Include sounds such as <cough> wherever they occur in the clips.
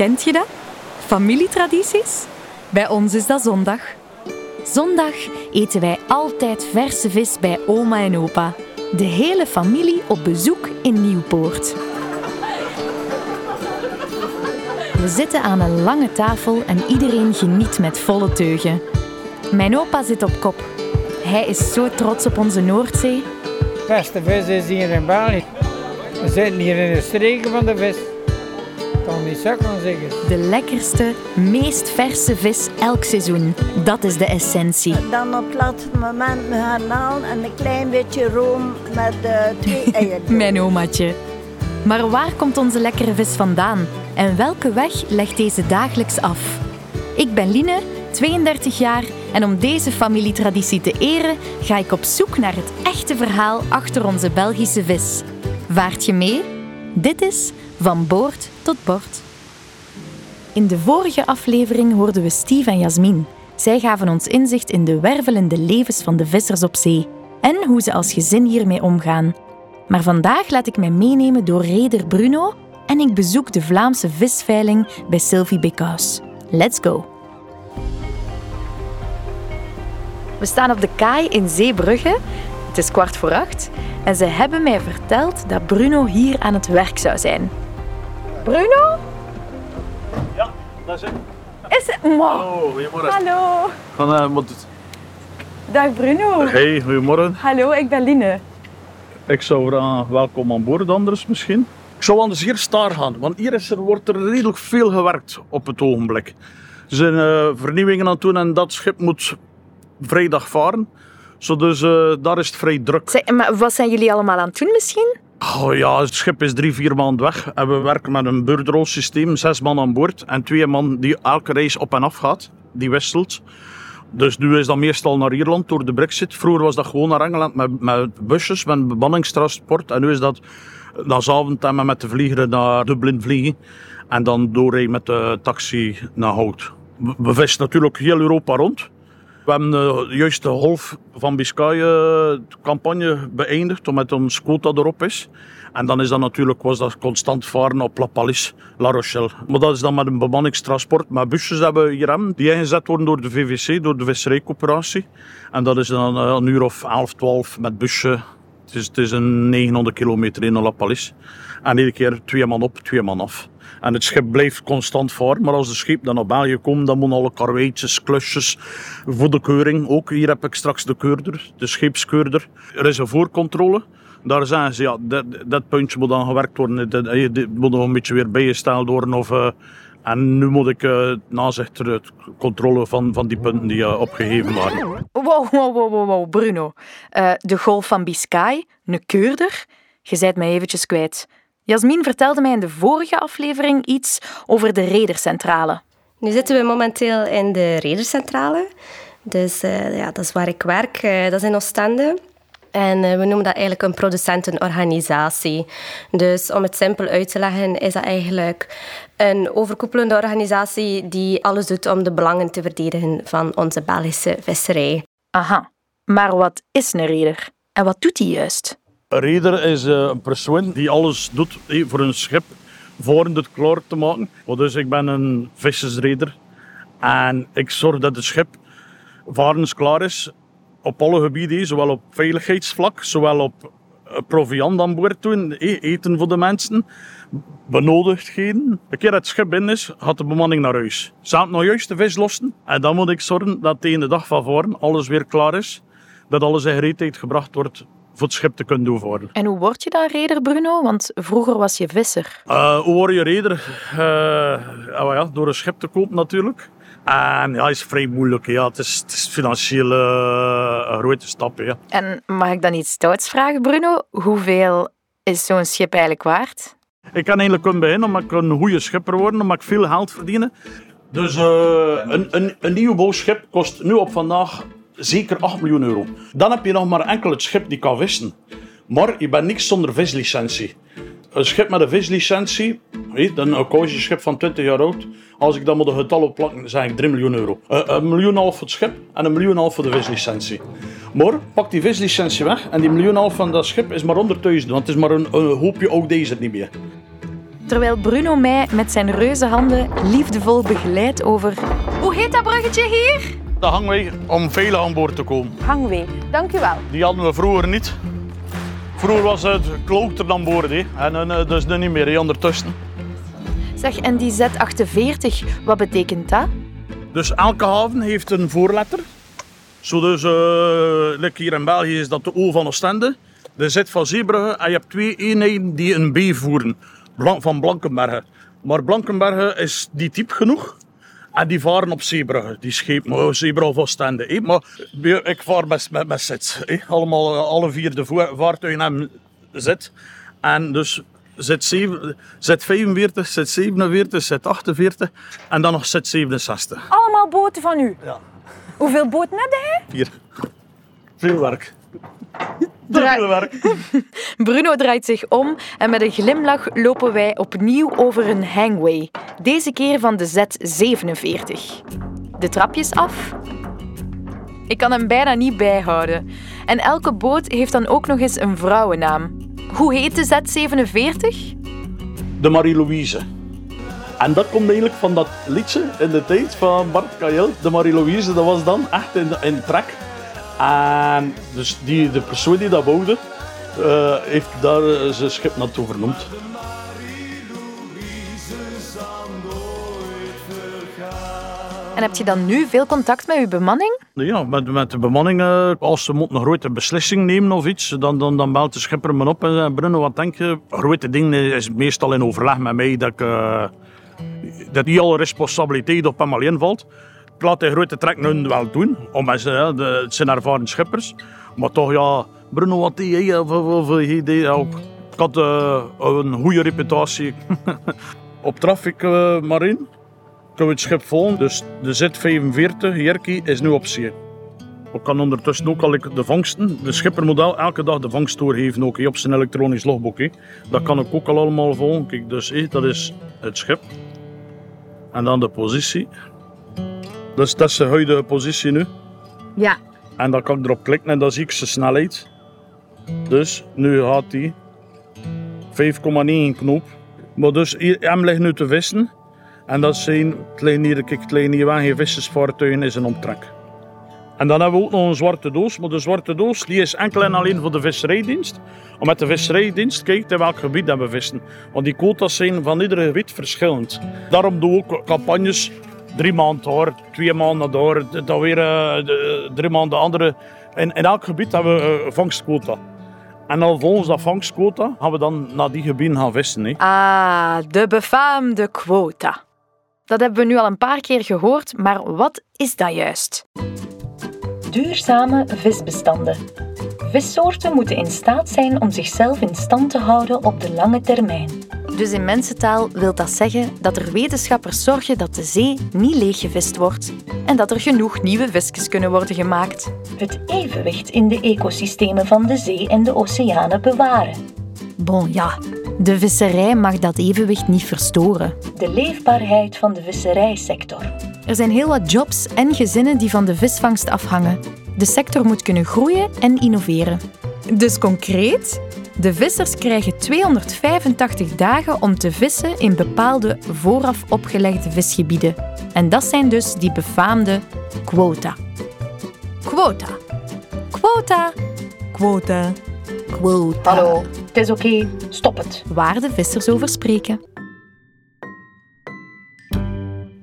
Kent je dat? Familietradities? Bij ons is dat zondag. Zondag eten wij altijd verse vis bij oma en opa. De hele familie op bezoek in Nieuwpoort. We zitten aan een lange tafel en iedereen geniet met volle teugen. Mijn opa zit op kop. Hij is zo trots op onze Noordzee. Beste vis is hier in België. We zitten hier in de streken van de vis. Kan niet zo kan zeggen. De lekkerste, meest verse vis elk seizoen. Dat is de essentie. Dan op het laatste moment met garnalen en een klein beetje room met eh, twee <laughs> eieren. Mijn omaatje. Maar waar komt onze lekkere vis vandaan? En welke weg legt deze dagelijks af? Ik ben Line, 32 jaar, en om deze familietraditie te eren ga ik op zoek naar het echte verhaal achter onze Belgische vis. Vaart je mee? Dit is Van Boord tot Bord. In de vorige aflevering hoorden we Steve en Jasmin. Zij gaven ons inzicht in de wervelende levens van de vissers op zee en hoe ze als gezin hiermee omgaan. Maar vandaag laat ik mij meenemen door reder Bruno en ik bezoek de Vlaamse visveiling bij Sylvie Beckhaus. Let's go! We staan op de kaai in Zeebrugge. Het is kwart voor acht en ze hebben mij verteld dat Bruno hier aan het werk zou zijn. Bruno? Ja, dat is het. Is het? Wow. Hallo, goedemorgen. Hallo. Van, eh, wat Dag Bruno. Hey, goedemorgen. Hallo, ik ben Line. Ik zou vragen, welkom aan boord anders misschien. Ik zou anders hier star gaan, want hier is er, wordt er redelijk veel gewerkt op het ogenblik. Er zijn eh, vernieuwingen aan het doen en dat schip moet vrijdag varen. Zo dus eh, daar is het vrij druk. Zeg, maar wat zijn jullie allemaal aan het doen misschien? Oh ja, het schip is drie, vier maanden weg. En we werken met een beurtrolsysteem. Zes man aan boord. En twee man die elke reis op en af gaat. Die wisselt. Dus nu is dat meestal naar Ierland door de brexit. Vroeger was dat gewoon naar Engeland met, met busjes, met bemanningstransport. En nu is dat na Zaventem met de vlieger naar Dublin vliegen. En dan doorrijden met de taxi naar Hout. We vissen natuurlijk heel Europa rond. We hebben eh, de Golf van Biscayen campagne beëindigd, omdat ons quota erop is. En dan is dat natuurlijk, was dat constant varen op La Palisse, La Rochelle. Maar dat is dan met een bemanningstransport, met busjes dat we hier hebben, die ingezet worden door de VVC, door de visserijcoöperatie. En dat is dan eh, een uur of 11, 12 met busje. Het is, het is een 900 kilometer in La Palisse. En iedere keer twee man op, twee man af. En het schip blijft constant varen, maar als de schepen dan naar België komen, dan moeten alle karweitjes, klusjes voor de keuring. Ook hier heb ik straks de keurder, de scheepskeurder. Er is een voorcontrole. Daar zeggen ze, ja, dat, dat puntje moet dan gewerkt worden. Dit moet nog een beetje weer bijgesteld worden. Of, eh, en nu moet ik uh, nazicht de controle van, van die punten die eh, opgegeven waren. Wow, wow, wow, wow, wow, Bruno. Eh, de golf van Biscay, een keurder. Je zijt mij eventjes kwijt. Jasmin vertelde mij in de vorige aflevering iets over de redercentrale. Nu zitten we momenteel in de redercentrale. Dus eh, ja, dat is waar ik werk. Eh, dat is in Oostende. En eh, we noemen dat eigenlijk een producentenorganisatie. Dus om het simpel uit te leggen, is dat eigenlijk een overkoepelende organisatie die alles doet om de belangen te verdedigen van onze Belgische visserij. Aha, maar wat is een reder? En wat doet hij juist? Een reder is eh, een persoon die alles doet voor een schip voor het klaar te maken. Dus ik ben een vissersreder en ik zorg dat het schip varens klaar is op alle gebieden, zowel op veiligheidsvlak, zowel op eh, proviand aan boord doen, eh, eten voor de mensen, benodigdheden. Een keer het schip in is, gaat de bemanning naar huis. Samen nog juist de vis lossen en dan moet ik zorgen dat tegen de dag van voren alles weer klaar is, dat alles in gereedheid gebracht wordt voor het schip te kunnen doorvoeren. En hoe word je dan reder, Bruno? Want vroeger was je visser. Uh, hoe word je reder? Uh, oh ja, door een schip te kopen natuurlijk. En ja, is vrij moeilijk. Ja. Het, is, het is financieel uh, een grote stap. Ja. En mag ik dan iets stouts vragen, Bruno? Hoeveel is zo'n schip eigenlijk waard? Ik kan eigenlijk kunnen beginnen omdat ik een goede schipper worden, omdat ik veel geld verdienen. Dus uh, een, een, een nieuwbouwschip kost nu op vandaag zeker 8 miljoen euro. Dan heb je nog maar enkel het schip die kan vissen. Maar je bent niks zonder vislicentie. Een schip met een vislicentie, een schip van 20 jaar oud, als ik dan moet een getal op plakken, zeg ik 3 miljoen euro. Uh, een miljoen half voor het schip en een miljoen half voor de vislicentie. Maar pak die vislicentie weg en die miljoen half van dat schip is maar 100.000, want het is maar een, een hoopje oud deze niet meer. terwijl Bruno mij met zijn reuze handen liefdevol begeleidt over... Hoe heet dat bruggetje hier? Dat hangen wij om veilig aan boord te komen. Hangwee. Dank u wel. Die hadden we vroeger niet. Vroeger was het klooter dan boord, hè. en eh, dus nu niet meer, hè, ondertussen. Zeg, en die Z48, wat betekent dat? Dus elke haven heeft een voorletter. Zo dus, like hier in België is dat de O van Oostende. De Z van Zeebrugge en je hebt twee eenheden die een B voeren. Van Blankenberge. Maar Blankenberge is die diep genoeg. En die varen op Zeebrugge. Die schepen, oh, Zeebrugge of Oostende. hè. Maar ik vaar met, met, met zit. Allemaal, eh, alle vier de vaartuigen hebben zit. En dus Z7, Z45, Z47, Z48 en dan nog Z67. Allemaal boten van u. Ja. Hoeveel boten heb jij? Hier. Veel werk. Draai-. <laughs> Bruno draait zich om en met een glimlach lopen wij opnieuw over een hangway. Deze keer van de Z47. De trapjes af. Ik kan hem bijna niet bijhouden. En elke boot heeft dan ook nog eens een vrouwennaam. Hoe heet de Z47? De Marie-Louise. En dat komt eigenlijk van dat liedje in de tijd van Bart Kajel. De Marie-Louise, dat was dan echt in, in trek. En dus die, de persoon die dat bouwde, eh, heeft daar eh, zijn schip naartoe vernoemd. En heb je dan nu veel contact met uw bemanning? Ja, met, met de bemanning, eh, als ze moeten een grote beslissing nemen of iets, dan, dan, dan belt de schipper me op en zegt, Bruno, wat denk je? Grote ding is meestal in overleg met mij dat, ik, eh, dat niet alle responsabiliteit op hem alleen valt. Ik laat de grote trek nu wel doen, ja, de, het zijn ervaren schippers. Maar toch, ja, Bruno, wat deed ook. Ik had eh, een goede reputatie <laughs> op traffic eh, marine. Ik heb het schip vol, dus de Z45 Jerky is nu op zee. Ik kan ondertussen ook al de vangsten. De schipper moet al elke dag de vangst doorgeven ook, op zijn elektronisch logboek. Dat kan ik ook al allemaal volgen. Kijk, dus dat is het schip. En dan de positie. Dus dat is de huidige positie nu. Ja. En dan kan ik erop klikken en dan zie ik zijn snelheid. Dus nu gaat hij 5,9 knoop. Maar dus hier, hem ligt nu te vissen. En dat zijn kleine hier, kijk, kleine hier, vissersvaartuigen is een omtrek. En dan hebben we ook nog een zwarte doos. Maar de zwarte doos die is enkel en alleen voor de visserijdienst. Om met de visserijdienst kijkt in welk gebied dat we vissen. Want die quota's zijn van ieder gebied verschillend. Daarom doen we ook campagnes. Drie maanden daar, twee maanden daar, dan weer eh, de- drie maanden andere. In, in elk gebied hebben we eh, vangstquota. En dan volgens dat vangstquota gaan we dan naar die gebieden gaan vissen. Hè. Ah, de befaamde quota. Dat hebben we nu al een paar keer gehoord, maar wat is dat juist? Duurzame visbestanden. Vissoorten moeten in staat zijn om zichzelf in stand te houden op de lange termijn. Dus in mensentaal wil dat zeggen dat er wetenschappers zorgen dat de zee niet leeggevist wordt en dat er genoeg nieuwe visjes kunnen worden gemaakt. Het evenwicht in de ecosystemen van de zee en de oceanen bewaren. Bon ja, de visserij mag dat evenwicht niet verstoren. De leefbaarheid van de visserijsector. Er zijn heel wat jobs en gezinnen die van de visvangst afhangen. De sector moet kunnen groeien en innoveren. Dus concreet, de vissers krijgen 285 dagen om te vissen in bepaalde vooraf opgelegde visgebieden. En dat zijn dus die befaamde quota. Quota. Quota. Quota. Quota. Hallo, het is oké, stop het. Waar de vissers over spreken.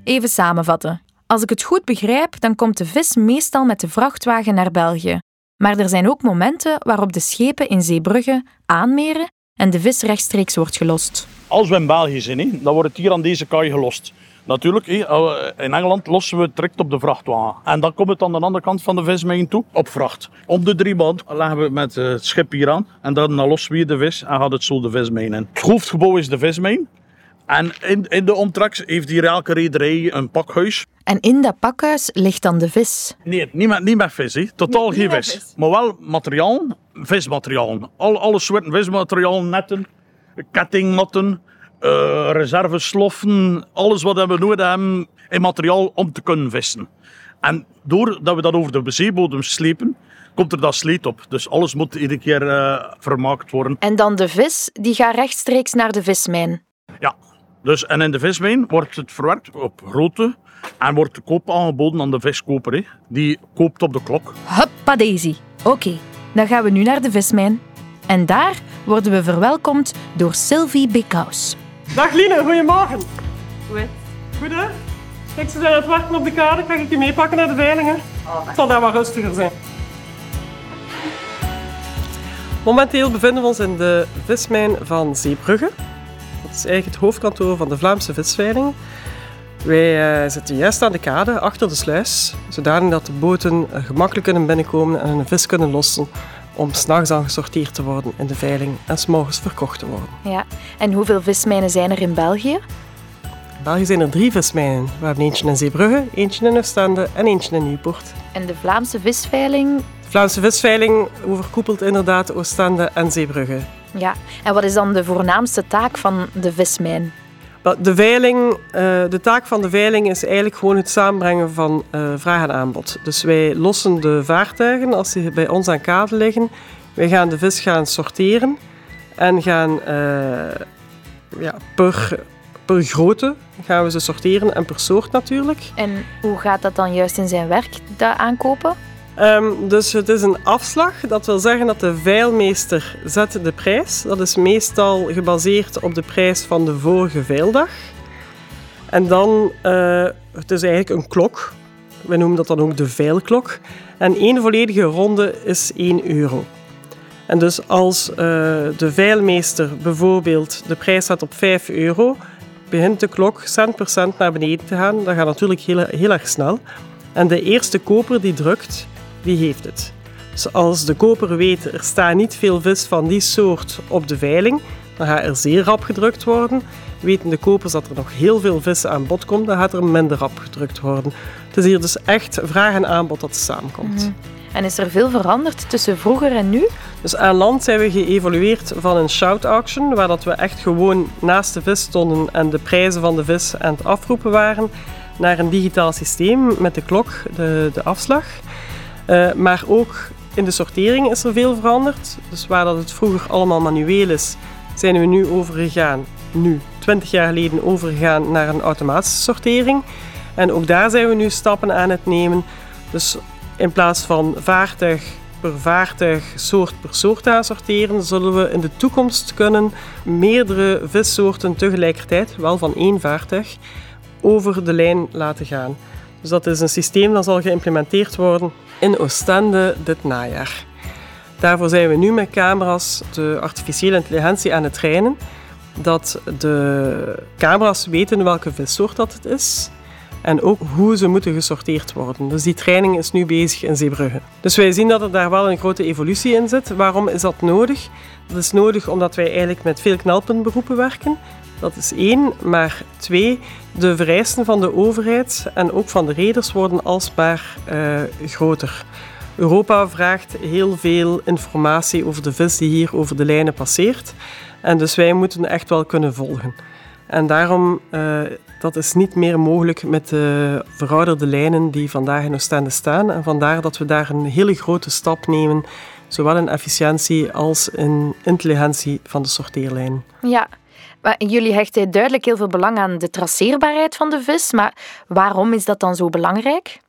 Even samenvatten. Als ik het goed begrijp, dan komt de vis meestal met de vrachtwagen naar België. Maar er zijn ook momenten waarop de schepen in Zeebrugge aanmeren en de vis rechtstreeks wordt gelost. Als we in België zijn, dan wordt het hier aan deze kaai gelost. Natuurlijk, eh, in Engeland lossen we het direct op de vrachtwagen. En dan komt het aan de andere kant van de vismijn toe, op vracht. Om de drie leggen we het met eh, het schip hier aan. En dan, lossen we de vis en gaat het zo de vismijn in. Het hoofdgebouw is de vismijn. En in, in de omtrek heeft hier elke rederij een pakhuis. En in dat pakhuis ligt dan de vis. Nee, niet met, niet met vis. Hè. Totaal geen vis. vis. Maar wel materiaal, vismateriaal. Al, alle soorten vismateriaal, netten, kettingmatten, eh reservesloffen, alles wat we nodig hebben in materiaal om te kunnen vissen. En doordat we dat over de zeebodem slepen, komt er dat sleet op. Dus alles moet iedere keer eh, vermaakt worden. En dan de vis, die gaat rechtstreeks naar de vismijn. Ja. Dus, en in de vismijn wordt het verwerkt op grootte en wordt de koop aangeboden aan de viskoper. Hè. Die koopt op de klok. Huppa Daisy. Oké, dan gaan we nu naar de vismijn. En daar worden we verwelkomd door Sylvie Bikhaus. Dag Line, goedemorgen. Goed hè? Kijk, ze zijn aan het wachten op de kade. Ga ik je meepakken naar de veilingen? Het zal daar wat rustiger zijn. Momenteel bevinden we ons in de vismijn van Zeebrugge. Is eigenlijk het hoofdkantoor van de Vlaamse visveiling. Wij eh, zitten juist aan de kade, achter de sluis, zodanig dat de boten eh, gemakkelijk kunnen binnenkomen en hun vis kunnen lossen om s'nachts dan gesorteerd te worden in de veiling en s'morgens verkocht te worden. Ja, en hoeveel vismijnen zijn er in België? In België zijn er drie vismijnen. We hebben eentje in Zeebrugge, eentje in Oostende en eentje in Nieuwpoort. En de Vlaamse visveiling, De Vlaamse visveiling overkoepelt inderdaad Oostende en Zeebrugge. Ja. En wat is dan de voornaamste taak van de vismijn? De veiling, eh, de taak van de veiling is eigenlijk gewoon het samenbrengen van eh, vraag en aanbod. Dus wij lossen de vaartuigen als die bij ons aan kade liggen. Wij gaan de vis gaan sorteren en gaan eh, ja, per, per grootte gaan we ze sorteren en per soort natuurlijk. En hoe gaat dat dan juist in zijn werk, dat aankopen? Ehm, dus het is een afslag. Dat wil zeggen dat de veilmeester zet de prijs. Dat is meestal gebaseerd op de prijs van de vorige veildag. En dan, eh, het is eigenlijk een klok. We noemen dat dan ook de veilklok. En één volledige ronde is 1 euro. En dus als eh, de veilmeester bijvoorbeeld de prijs zet op 5 euro, begint de klok cent per cent naar beneden te gaan. Dat gaat natuurlijk heel, heel erg snel. En de eerste koper die drukt, die heeft het. Dus als de koper weet, er staat niet veel vis van die soort op de veiling, dan gaat er zeer rap gedrukt worden. Weten de kopers dat er nog heel veel vis aan bod komt, dan gaat er minder rap gedrukt worden. Het is hier dus echt vraag en aanbod dat samenkomt. En is er veel veranderd tussen vroeger en nu? Dus aan land zijn we geëvolueerd van een shout auction, waar dat we echt gewoon naast de vis stonden en de prijzen van de vis aan het afroepen waren, naar een digitaal systeem met de klok, de, de afslag. Eh, maar ook in de sortering is er veel veranderd. Dus waar dat het vroeger allemaal manueel is, zijn we nu overgegaan, nu 20 jaar geleden overgegaan naar een automatische sortering. En ook daar zijn we nu stappen aan het nemen. Dus in plaats van vaartuig per vaartuig, soort per soort aan sorteren, zullen we in de toekomst kunnen meerdere vissoorten tegelijkertijd, wel van één vaartuig, over de lijn laten gaan. Dus dat is een systeem dat zal geïmplementeerd worden in Oostende dit najaar. Daarvoor zijn we nu met camera's de artificiële intelligentie aan het trainen. Dat de camera's weten welke vissoort dat het is. En ook hoe ze moeten gesorteerd worden. Dus die training is nu bezig in Zeebrugge. Dus wij zien dat er daar wel een grote evolutie in zit. Waarom is dat nodig? Dat is nodig omdat wij eigenlijk met veel knelpuntberoepen werken. Dat is één. Maar twee, de vereisten van de overheid en ook van de reders worden alsmaar eh, groter. Europa vraagt heel veel informatie over de vis die hier over de lijnen passeert. En dus wij moeten echt wel kunnen volgen. En daarom, uh, dat is niet meer mogelijk met de verouderde lijnen die vandaag in Oostende staan. En vandaar dat we daar een hele grote stap nemen, zowel in efficiëntie als in intelligentie van de sorteerlijn. Ja, jullie hechten duidelijk heel veel belang aan de traceerbaarheid van de vis. Maar waarom is dat dan zo belangrijk?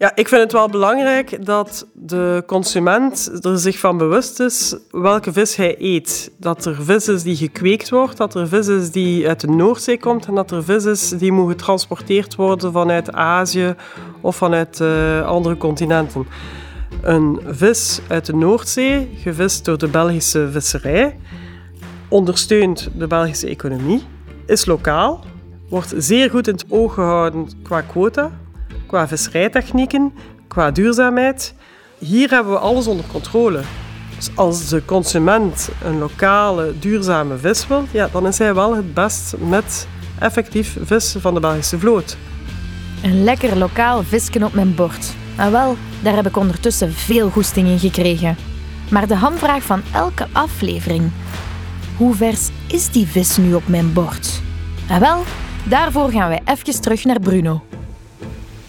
Ja, ik vind het wel belangrijk dat de consument er zich van bewust is welke vis hij eet. Dat er vis is die gekweekt wordt, dat er vis is die uit de Noordzee komt en dat er vis is die moet getransporteerd worden vanuit Azië of vanuit uh, andere continenten. Een vis uit de Noordzee, gevist door de Belgische visserij, ondersteunt de Belgische economie, is lokaal, wordt zeer goed in het oog gehouden qua quota, qua visserijtechnieken, qua duurzaamheid. Hier hebben we alles onder controle. Dus als de consument een lokale, duurzame vis wil, ja, dan is hij wel het best met effectief vis van de Belgische vloot. Een lekker lokaal visken op mijn bord. Nou wel, daar heb ik ondertussen veel goesting in gekregen. Maar de hamvraag van elke aflevering. Hoe vers is die vis nu op mijn bord? En wel, daarvoor gaan wij even terug naar Bruno.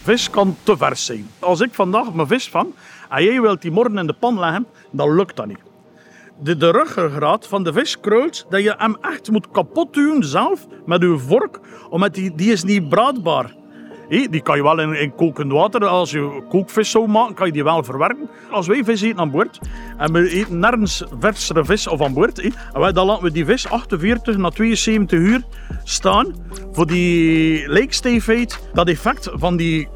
Vis kan te vers zijn. Als ik vandaag mijn vis vang en jij wilt die morgen in de pan leggen, dan lukt dat niet. de, de ruggengraat van de vis kruilt, dat je hem echt moet kapot duwen zelf met je vork, omdat die, die is niet braadbaar. Die kan je wel in, in kokend water, als je kookvis zou maken, kan je die wel verwerken. Als wij vis eten aan boord, en we eten nergens versere vis of aan boord, wij, dan laten we die vis 48 na 72 uur staan, voor die lijkstijfheid, dat effect van die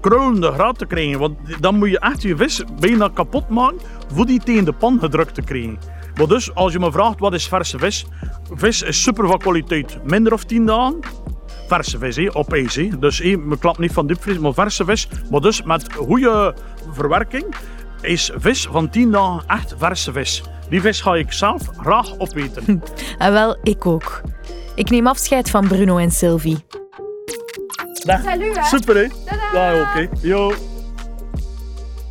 krullende graad te krijgen. Want dan moet je echt je vis bijna kapot maken, voor die tegen de pan gedrukt te krijgen. Maar dus, als je me vraagt wat is verse vis, vis is super van kwaliteit. Minder of 10 dagen, verse vis hé, op ijs. hé. Dus hé, me klap niet van diepvries, maar verse vis. Maar dus met goede verwerking is vis van 10 dagen echt verse vis. Die vis ga ik zelf graag opeten. En <laughs> wel, ik ook. Ik neem afscheid van Bruno en Sylvie. Dag. Super hé. Ja, oké. Yo.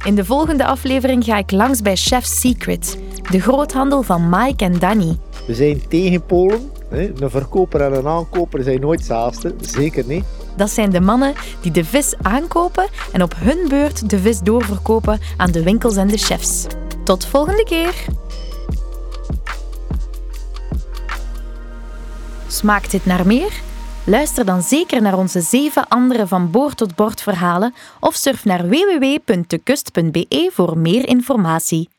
In de volgende aflevering ga ik langs bij Chef Secret, de groothandel van Mike en Danny. We zijn tegen Polen. Een verkoper en een aankoper zijn nooit hetzelfde. Zeker niet. Dat zijn de mannen die de vis aankopen en op hun beurt de vis doorverkopen aan de winkels en de chefs. Tot volgende keer! Smaakt dit naar meer? Luister dan zeker naar onze zeven andere van boord tot bord verhalen of surf naar www.dekust.be voor meer informatie.